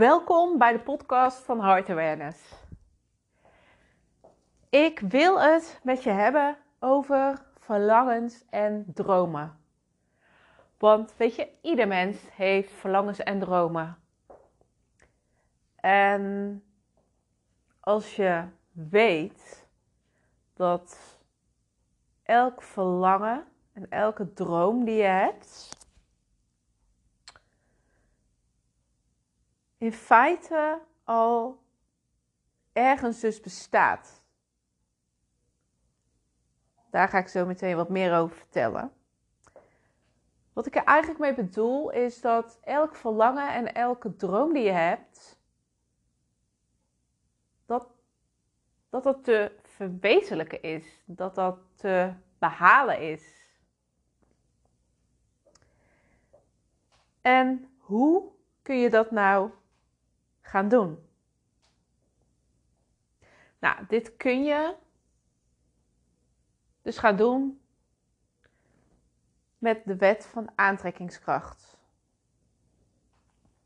Welkom bij de podcast van Heart Awareness. Ik wil het met je hebben over verlangens en dromen. Want weet je, ieder mens heeft verlangens en dromen. En als je weet dat elk verlangen en elke droom die je hebt, in feite al ergens dus bestaat. Daar ga ik zo meteen wat meer over vertellen. Wat ik er eigenlijk mee bedoel is dat elk verlangen en elke droom die je hebt, dat dat, dat te verwezenlijken is, dat dat te behalen is. En hoe kun je dat nou gaan doen? Nou, dit kun je dus gaan doen met de wet van aantrekkingskracht.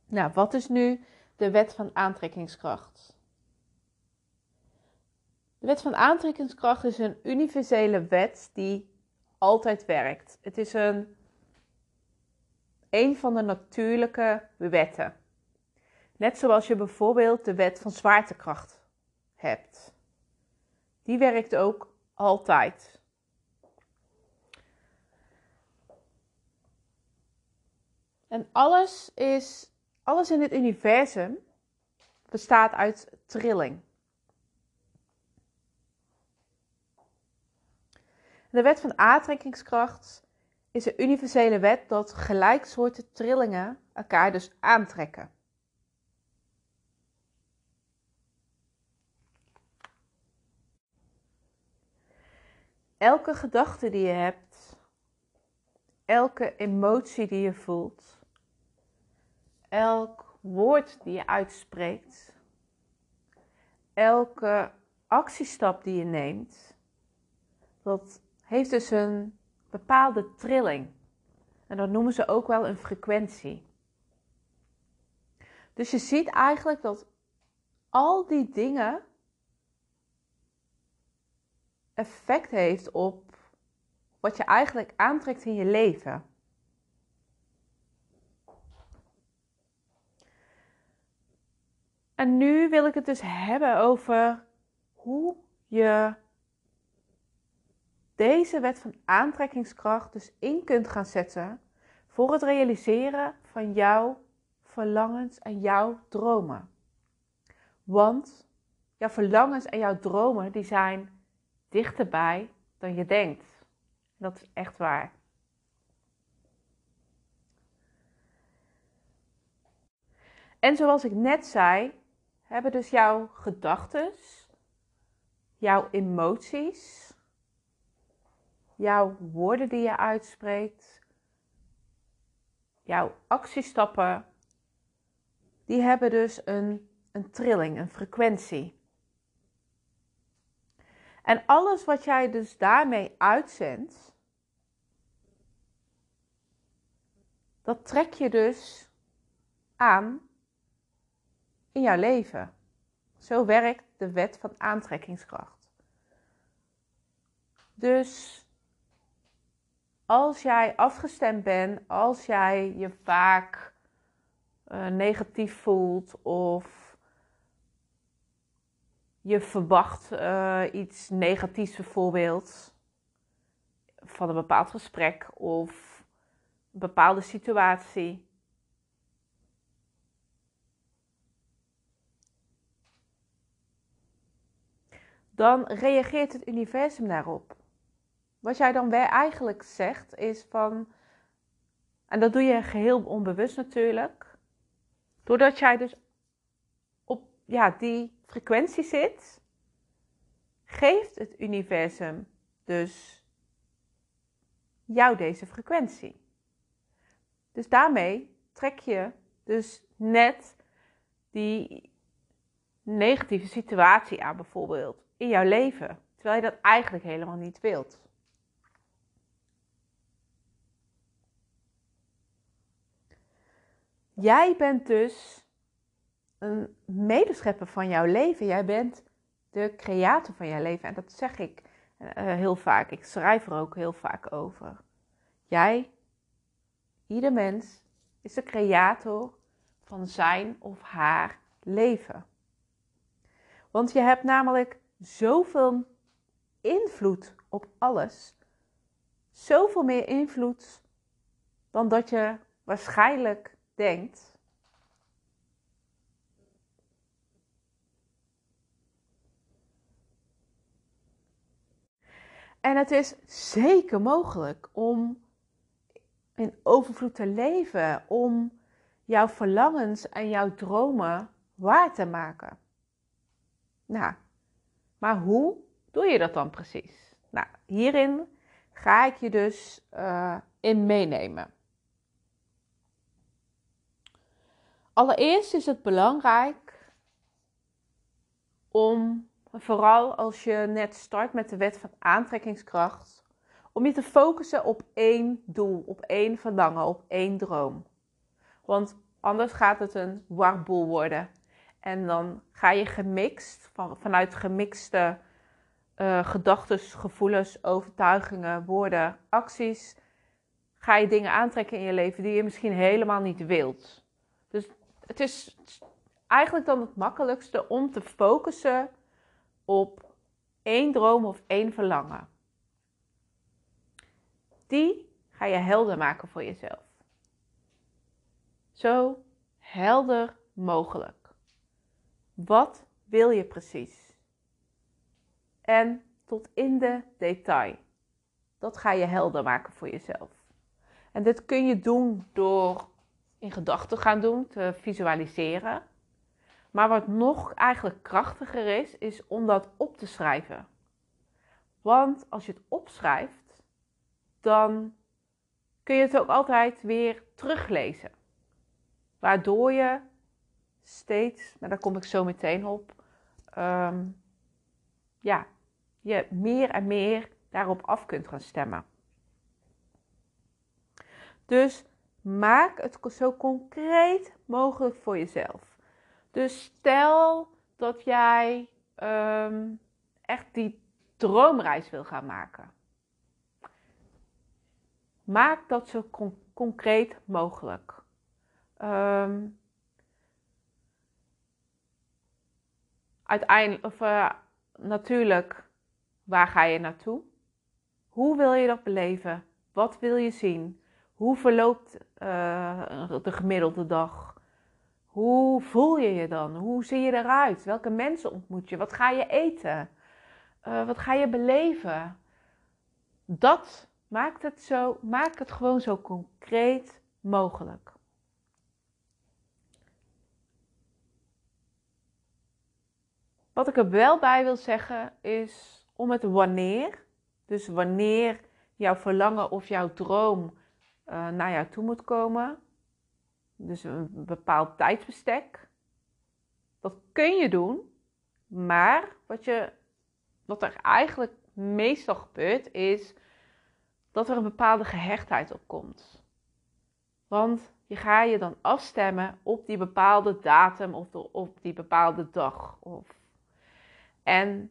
Nou, wat is nu de wet van aantrekkingskracht? De wet van aantrekkingskracht is een universele wet die altijd werkt. Het is een, een van de natuurlijke wetten. Net zoals je bijvoorbeeld de wet van zwaartekracht hebt. Die werkt ook altijd. En alles is, alles in dit universum bestaat uit trilling. De wet van aantrekkingskracht is een universele wet dat gelijksoorten trillingen elkaar dus aantrekken. Elke gedachte die je hebt, elke emotie die je voelt, elk woord die je uitspreekt, elke actiestap die je neemt, dat heeft dus een bepaalde trilling. En dat noemen ze ook wel een frequentie. Dus je ziet eigenlijk dat al die dingen effect heeft op wat je eigenlijk aantrekt in je leven. En nu wil ik het dus hebben over hoe je deze wet van aantrekkingskracht dus in kunt gaan zetten voor het realiseren van jouw verlangens en jouw dromen. Want jouw verlangens en jouw dromen die zijn dichterbij dan je denkt. Dat is echt waar. En zoals ik net zei, hebben dus jouw gedachten, jouw emoties, jouw woorden die je uitspreekt, jouw actiestappen, die hebben dus een, een trilling, een frequentie. En alles wat jij dus daarmee uitzendt, dat trek je dus aan in jouw leven. Zo werkt de wet van aantrekkingskracht. Dus als jij afgestemd bent, als jij je vaak uh, negatief voelt of je verwacht uh, iets negatiefs bijvoorbeeld van een bepaald gesprek of een bepaalde situatie. Dan reageert het universum daarop. Wat jij dan weer eigenlijk zegt is van, en dat doe je geheel onbewust natuurlijk, doordat jij dus op ja, die frequentie zit, geeft het universum dus jou deze frequentie. Dus daarmee trek je dus net die negatieve situatie aan, bijvoorbeeld in jouw leven, terwijl je dat eigenlijk helemaal niet wilt. Jij bent dus een medeschepper van jouw leven. Jij bent de creator van jouw leven. En dat zeg ik uh, heel vaak. Ik schrijf er ook heel vaak over. Jij, ieder mens, is de creator van zijn of haar leven. Want je hebt namelijk zoveel invloed op alles. Zoveel meer invloed dan dat je waarschijnlijk denkt. En het is zeker mogelijk om in overvloed te leven, om jouw verlangens en jouw dromen waar te maken. Nou, maar hoe doe je dat dan precies? Nou, hierin ga ik je dus uh, in meenemen. Allereerst is het belangrijk om, vooral als je net start met de wet van aantrekkingskracht, om je te focussen op één doel, op één verlangen, op één droom. Want anders gaat het een warboel worden. En dan ga je gemixt, van, vanuit gemixte uh, gedachten, gevoelens, overtuigingen, woorden, acties, ga je dingen aantrekken in je leven die je misschien helemaal niet wilt. Dus het is eigenlijk dan het makkelijkste om te focussen op één droom of één verlangen. Die ga je helder maken voor jezelf. Zo helder mogelijk. Wat wil je precies? En tot in de detail. Dat ga je helder maken voor jezelf. En dit kun je doen door in gedachten gaan doen, te visualiseren. Maar wat nog eigenlijk krachtiger is, is om dat op te schrijven. Want als je het opschrijft, dan kun je het ook altijd weer teruglezen. Waardoor je steeds, maar daar kom ik zo meteen op, ehm, ja, je meer en meer daarop af kunt gaan stemmen. Dus maak het zo concreet mogelijk voor jezelf. Dus stel dat jij ehm, echt die droomreis wil gaan maken. Maak dat zo concreet mogelijk. Um, uiteindelijk, uh, natuurlijk, waar ga je naartoe? Hoe wil je dat beleven? Wat wil je zien? Hoe verloopt uh, de gemiddelde dag? Hoe voel je je dan? Hoe zie je eruit? Welke mensen ontmoet je? Wat ga je eten? Uh, wat ga je beleven? Dat maakt het, zo, maakt het gewoon zo concreet mogelijk. Wat ik er wel bij wil zeggen is om het wanneer, dus wanneer jouw verlangen of jouw droom uh, naar jou toe moet komen, dus een bepaald tijdsbestek, dat kun je doen, maar wat, je, wat er eigenlijk meestal gebeurt is dat er een bepaalde gehechtheid op komt. Want je ga je dan afstemmen op die bepaalde datum of op die bepaalde dag. Of en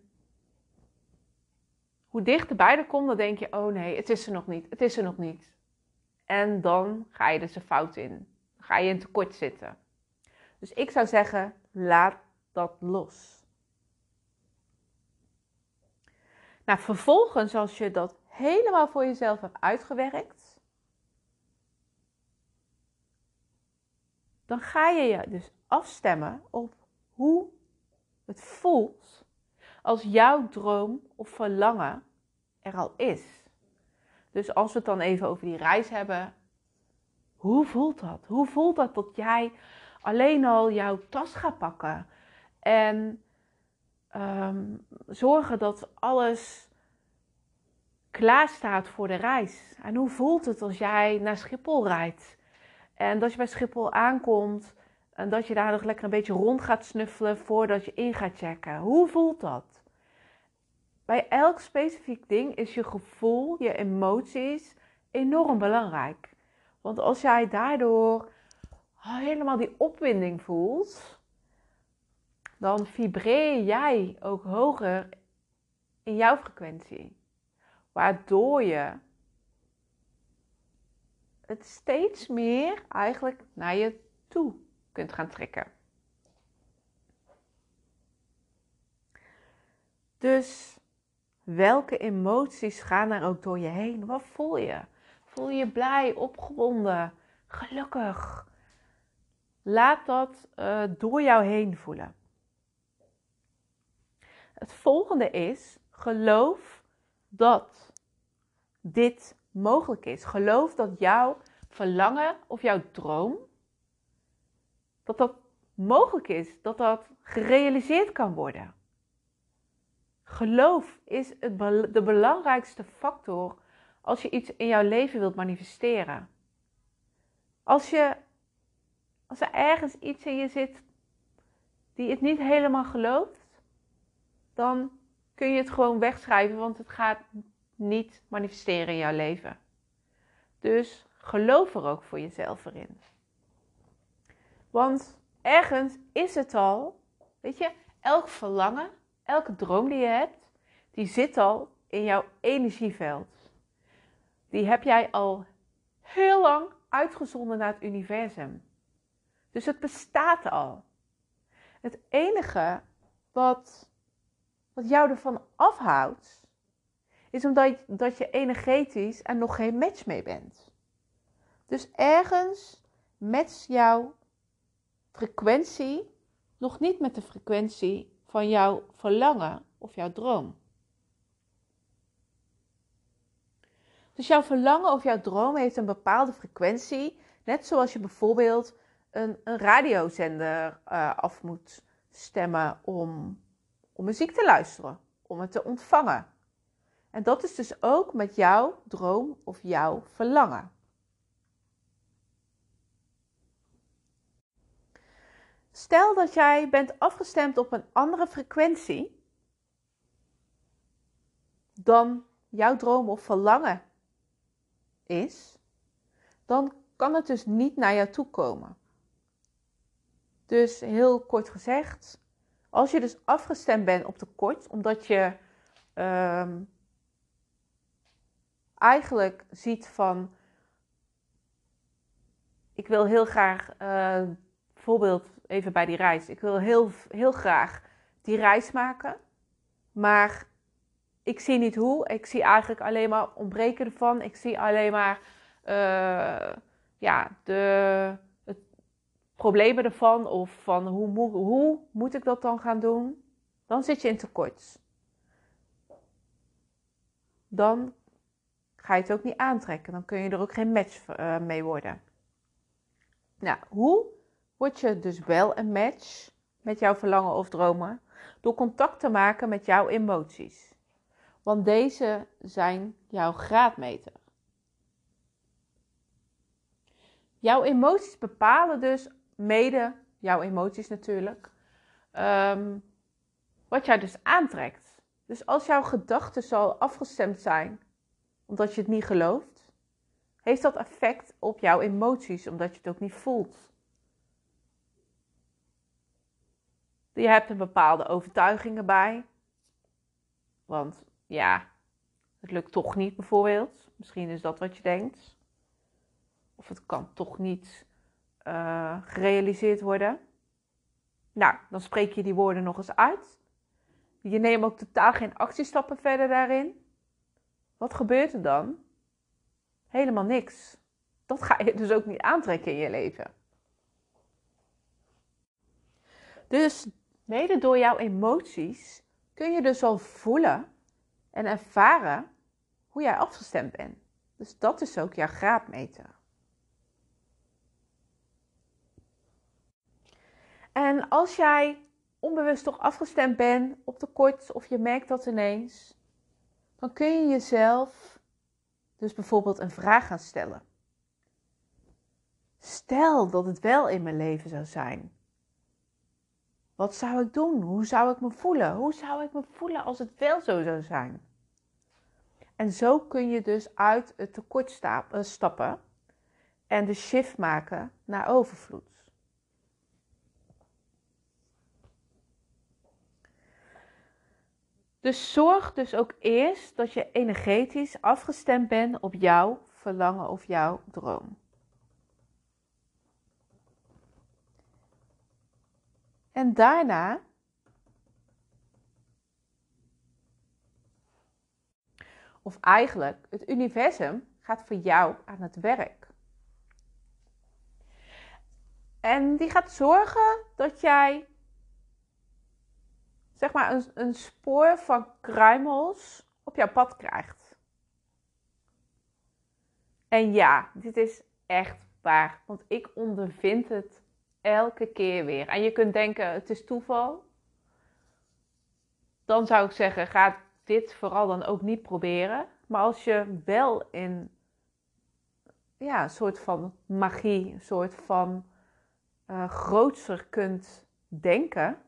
hoe dichterbij er komt, dan denk je: oh nee, het is er nog niet, het is er nog niet. En dan ga je dus een fout in. Ga je in tekort zitten. Dus ik zou zeggen: laat dat los. Nou, vervolgens, als je dat helemaal voor jezelf hebt uitgewerkt, dan ga je je dus afstemmen op hoe het voelt als jouw droom of verlangen er al is. Dus als we het dan even over die reis hebben, hoe voelt dat? Hoe voelt dat dat jij alleen al jouw tas gaat pakken en um, zorgen dat alles klaar staat voor de reis? En hoe voelt het als jij naar Schiphol rijdt en dat je bij Schiphol aankomt en dat je daar nog lekker een beetje rond gaat snuffelen voordat je in gaat checken. Hoe voelt dat? Bij elk specifiek ding is je gevoel, je emoties enorm belangrijk. Want als jij daardoor helemaal die opwinding voelt, dan vibreer jij ook hoger in jouw frequentie. Waardoor je het steeds meer eigenlijk naar je toe kunt gaan trekken. Dus welke emoties gaan er ook door je heen? Wat voel je? Voel je blij, opgewonden, gelukkig? Laat dat uh, door jou heen voelen. Het volgende is: geloof dat dit mogelijk is. Geloof dat jouw verlangen of jouw droom, dat dat mogelijk is, dat dat gerealiseerd kan worden. Geloof is het, de belangrijkste factor als je iets in jouw leven wilt manifesteren. Als, je, als er ergens iets in je zit die het niet helemaal gelooft, dan kun je het gewoon wegschrijven, want het gaat niet manifesteren in jouw leven. Dus geloof er ook voor jezelf erin. Want ergens is het al, weet je, elk verlangen, elke droom die je hebt, die zit al in jouw energieveld. Die heb jij al heel lang uitgezonden naar het universum. Dus het bestaat al. Het enige wat, wat jou ervan afhoudt, is omdat dat je energetisch er nog geen match mee bent. Dus ergens matcht jouw frequentie nog niet met de frequentie van jouw verlangen of jouw droom. Dus jouw verlangen of jouw droom heeft een bepaalde frequentie, net zoals je bijvoorbeeld een, een radiozender uh, af moet stemmen om, om muziek te luisteren, om het te ontvangen. En dat is dus ook met jouw droom of jouw verlangen. Stel dat jij bent afgestemd op een andere frequentie dan jouw droom of verlangen is, dan kan het dus niet naar jou toe komen. Dus heel kort gezegd, als je dus afgestemd bent op tekort, omdat je ehm, eigenlijk ziet van, ik wil heel graag, uh, bijvoorbeeld even bij die reis, ik wil heel, heel graag die reis maken, maar ik zie niet hoe. Ik zie eigenlijk alleen maar ontbreken ervan. Ik zie alleen maar uh, ja, de het problemen ervan of van hoe, hoe moet ik dat dan gaan doen. Dan zit je in tekort. Dan ga je het ook niet aantrekken. Dan kun je er ook geen match uh, mee worden. Nou, hoe word je dus wel een match met jouw verlangen of dromen? Door contact te maken met jouw emoties. Want deze zijn jouw graadmeter. Jouw emoties bepalen dus mede, jouw emoties natuurlijk, um, wat jij dus aantrekt. Dus als jouw gedachten zo afgestemd zijn omdat je het niet gelooft, heeft dat effect op jouw emoties omdat je het ook niet voelt. Je hebt er bepaalde overtuigingen bij. Want ja, het lukt toch niet bijvoorbeeld. Misschien is dat wat je denkt. Of het kan toch niet uh, gerealiseerd worden. Nou, dan spreek je die woorden nog eens uit. Je neemt ook totaal geen actiestappen verder daarin. Wat gebeurt er dan? Helemaal niks. Dat ga je dus ook niet aantrekken in je leven. Dus mede door jouw emoties kun je dus al voelen en ervaren hoe jij afgestemd bent. Dus dat is ook jouw graadmeter. En als jij onbewust toch afgestemd bent op tekort of je merkt dat ineens, dan kun je jezelf dus bijvoorbeeld een vraag gaan stellen. Stel dat het wel in mijn leven zou zijn. Wat zou ik doen? Hoe zou ik me voelen? Hoe zou ik me voelen als het wel zo zou zijn? En zo kun je dus uit het tekort eh, stappen en de shift maken naar overvloed. Dus zorg dus ook eerst dat je energetisch afgestemd bent op jouw verlangen of jouw droom. En daarna of eigenlijk het universum gaat voor jou aan het werk. En die gaat zorgen dat jij zeg maar een, een spoor van kruimels op jouw pad krijgt. En ja, dit is echt waar, want ik ondervind het elke keer weer. En je kunt denken, het is toeval. Dan zou ik zeggen, ga dit vooral dan ook niet proberen. Maar als je wel in ja, een soort van magie, een soort van uh, grootser kunt denken,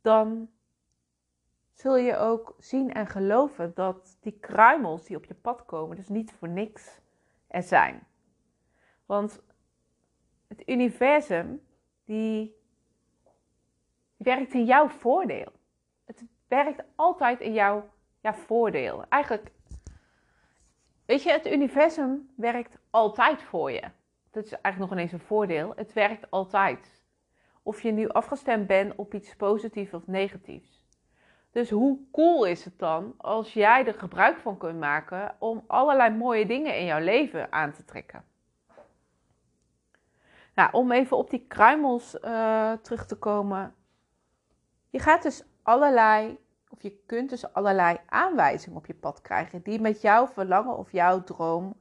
dan zul je ook zien en geloven dat die kruimels die op je pad komen, dus niet voor niks er zijn. Want het universum, die werkt in jouw voordeel. Het werkt altijd in jouw ja, voordeel. Eigenlijk, weet je, het universum werkt altijd voor je. Dat is eigenlijk nog ineens een voordeel. Het werkt altijd. Of je nu afgestemd bent op iets positiefs of negatiefs. Dus hoe cool is het dan als jij er gebruik van kunt maken om allerlei mooie dingen in jouw leven aan te trekken? Nou, om even op die kruimels uh, terug te komen. Je gaat dus allerlei, of je kunt dus allerlei aanwijzingen op je pad krijgen die met jouw verlangen of jouw droom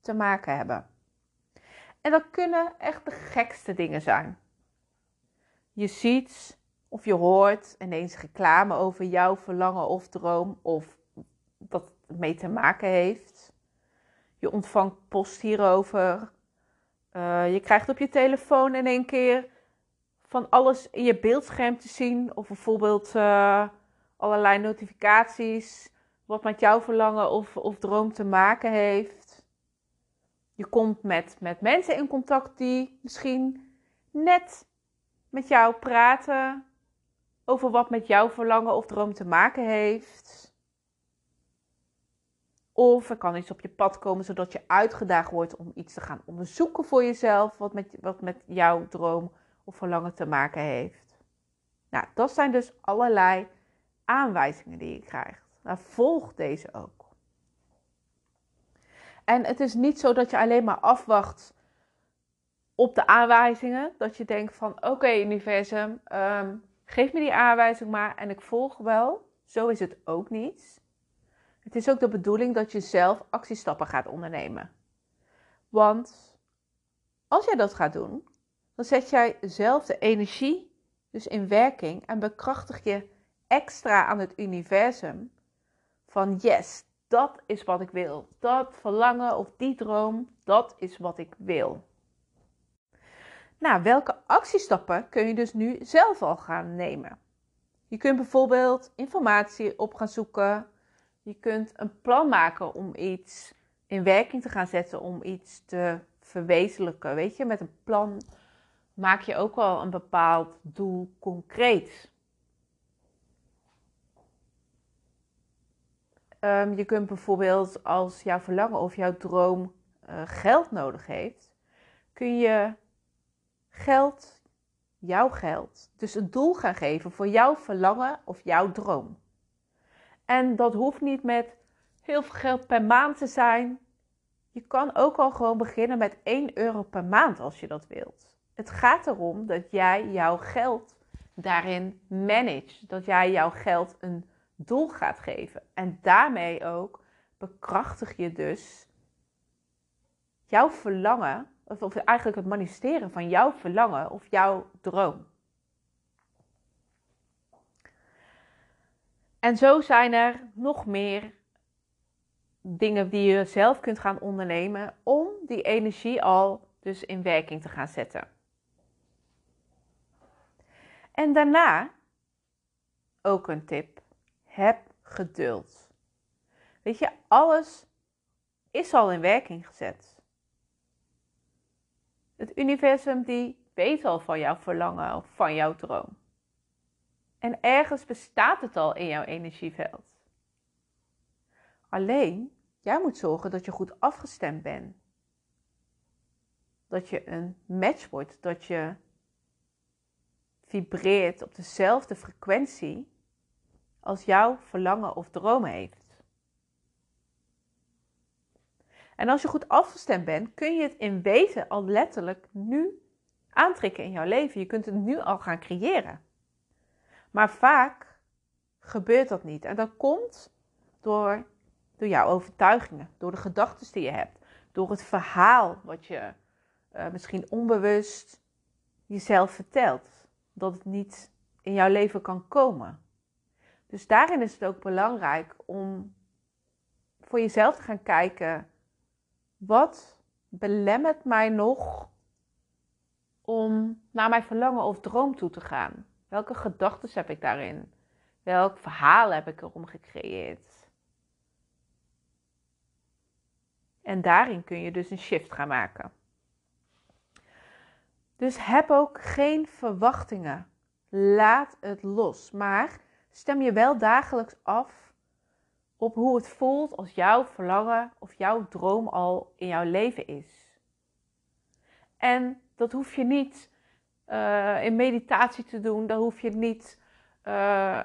te maken hebben. En dat kunnen echt de gekste dingen zijn. Je ziet of je hoort ineens reclame over jouw verlangen of droom, of dat het mee te maken heeft. Je ontvangt post hierover. Uh, je krijgt op je telefoon in één keer van alles in je beeldscherm te zien. Of bijvoorbeeld uh, allerlei notificaties. Wat met jouw verlangen of, of droom te maken heeft. Je komt met, met mensen in contact die misschien net met jou praten over wat met jouw verlangen of droom te maken heeft. Of er kan iets op je pad komen zodat je uitgedaagd wordt om iets te gaan onderzoeken voor jezelf, wat met, wat met jouw droom of verlangen te maken heeft. Nou, dat zijn dus allerlei aanwijzingen die je krijgt. Nou, volg deze ook. En het is niet zo dat je alleen maar afwacht op de aanwijzingen. Dat je denkt van oké universum, ehm, geef me die aanwijzing maar en ik volg wel. Zo is het ook niet. Het is ook de bedoeling dat je zelf actiestappen gaat ondernemen. Want als jij dat gaat doen, dan zet jij zelf de energie dus in werking en bekrachtig je extra aan het universum van yes, dat is wat ik wil. Dat verlangen of die droom, dat is wat ik wil. Nou, welke actiestappen kun je dus nu zelf al gaan nemen? Je kunt bijvoorbeeld informatie op gaan zoeken. Je kunt een plan maken om iets in werking te gaan zetten, om iets te verwezenlijken. Weet je, met een plan maak je ook wel een bepaald doel concreet. Um, je kunt bijvoorbeeld als jouw verlangen of jouw droom uh, geld nodig heeft, kun je geld, jouw geld, dus een doel gaan geven voor jouw verlangen of jouw droom. En dat hoeft niet met heel veel geld per maand te zijn. Je kan ook al gewoon beginnen met 1 euro per maand als je dat wilt. Het gaat erom dat jij jouw geld daarin manage. Dat jij jouw geld een doel gaat geven. En daarmee ook bekrachtig je dus jouw verlangen of, eigenlijk het manifesteren van jouw verlangen of jouw droom. En zo zijn er nog meer dingen die je zelf kunt gaan ondernemen om die energie al dus in werking te gaan zetten. En daarna ook een tip: heb geduld. Weet je, alles is al in werking gezet. Het universum die weet al van jouw verlangen of van jouw droom. En ergens bestaat het al in jouw energieveld. Alleen, jij moet zorgen dat je goed afgestemd bent. Dat je een match wordt, dat je vibreert op dezelfde frequentie als jouw verlangen of dromen heeft. En als je goed afgestemd bent, kun je het in wezen al letterlijk nu aantrekken in jouw leven. Je kunt het nu al gaan creëren. Maar vaak gebeurt dat niet. En dat komt door, door jouw overtuigingen, door de gedachten die je hebt, door het verhaal wat je uh, misschien onbewust jezelf vertelt. Dat het niet in jouw leven kan komen. Dus daarin is het ook belangrijk om voor jezelf te gaan kijken: wat belemmert mij nog om naar mijn verlangen of droom toe te gaan? Welke gedachten heb ik daarin? Welk verhaal heb ik erom gecreëerd? En daarin kun je dus een shift gaan maken. Dus heb ook geen verwachtingen. Laat het los. Maar stem je wel dagelijks af op hoe het voelt als jouw verlangen of jouw droom al in jouw leven is. En dat hoef je niet uh, in meditatie te doen. Dan hoef je niet uh,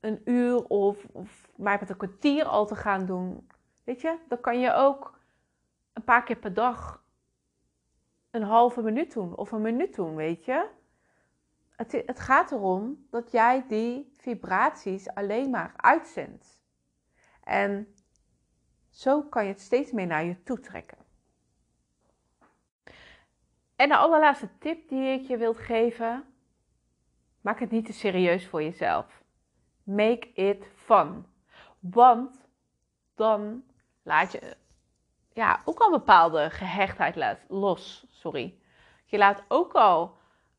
een uur of, of maar met een kwartier al te gaan doen. Weet je, dan kan je ook een paar keer per dag een halve minuut doen of een minuut doen, weet je. Het, het gaat erom dat jij die vibraties alleen maar uitzendt. En zo kan je het steeds meer naar je toe trekken. En de allerlaatste tip die ik je wil geven: maak het niet te serieus voor jezelf. Make it fun. Want dan laat je ja, ook al bepaalde gehechtheid los. Sorry. Je laat ook al.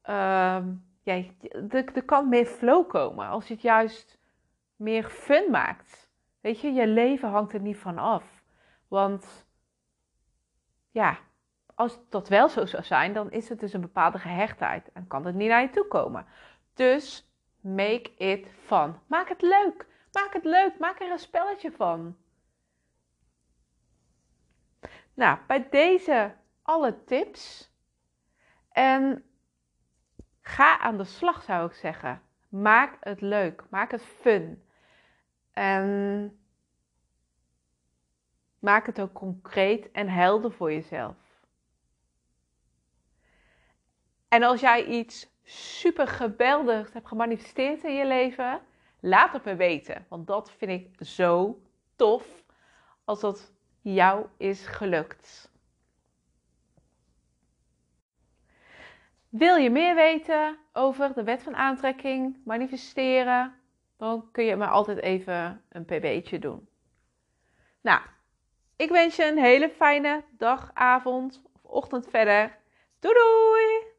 Uh, ja, er kan meer flow komen als je het juist meer fun maakt. Weet je, je leven hangt er niet van af. Want ja, als dat wel zo zou zijn, dan is het dus een bepaalde gehechtheid en kan het niet naar je toe komen. Dus make it fun. Maak het leuk. Maak het leuk. Maak er een spelletje van. Nou, bij deze alle tips. En ga aan de slag, zou ik zeggen. Maak het leuk. Maak het fun. En maak het ook concreet en helder voor jezelf. En als jij iets super geweldigs hebt gemanifesteerd in je leven, laat het me weten. Want dat vind ik zo tof als dat jou is gelukt. Wil je meer weten over de wet van aantrekking, manifesteren? Dan kun je me altijd even een pb'tje doen. Nou, ik wens je een hele fijne dag, avond of ochtend verder. Doei doei!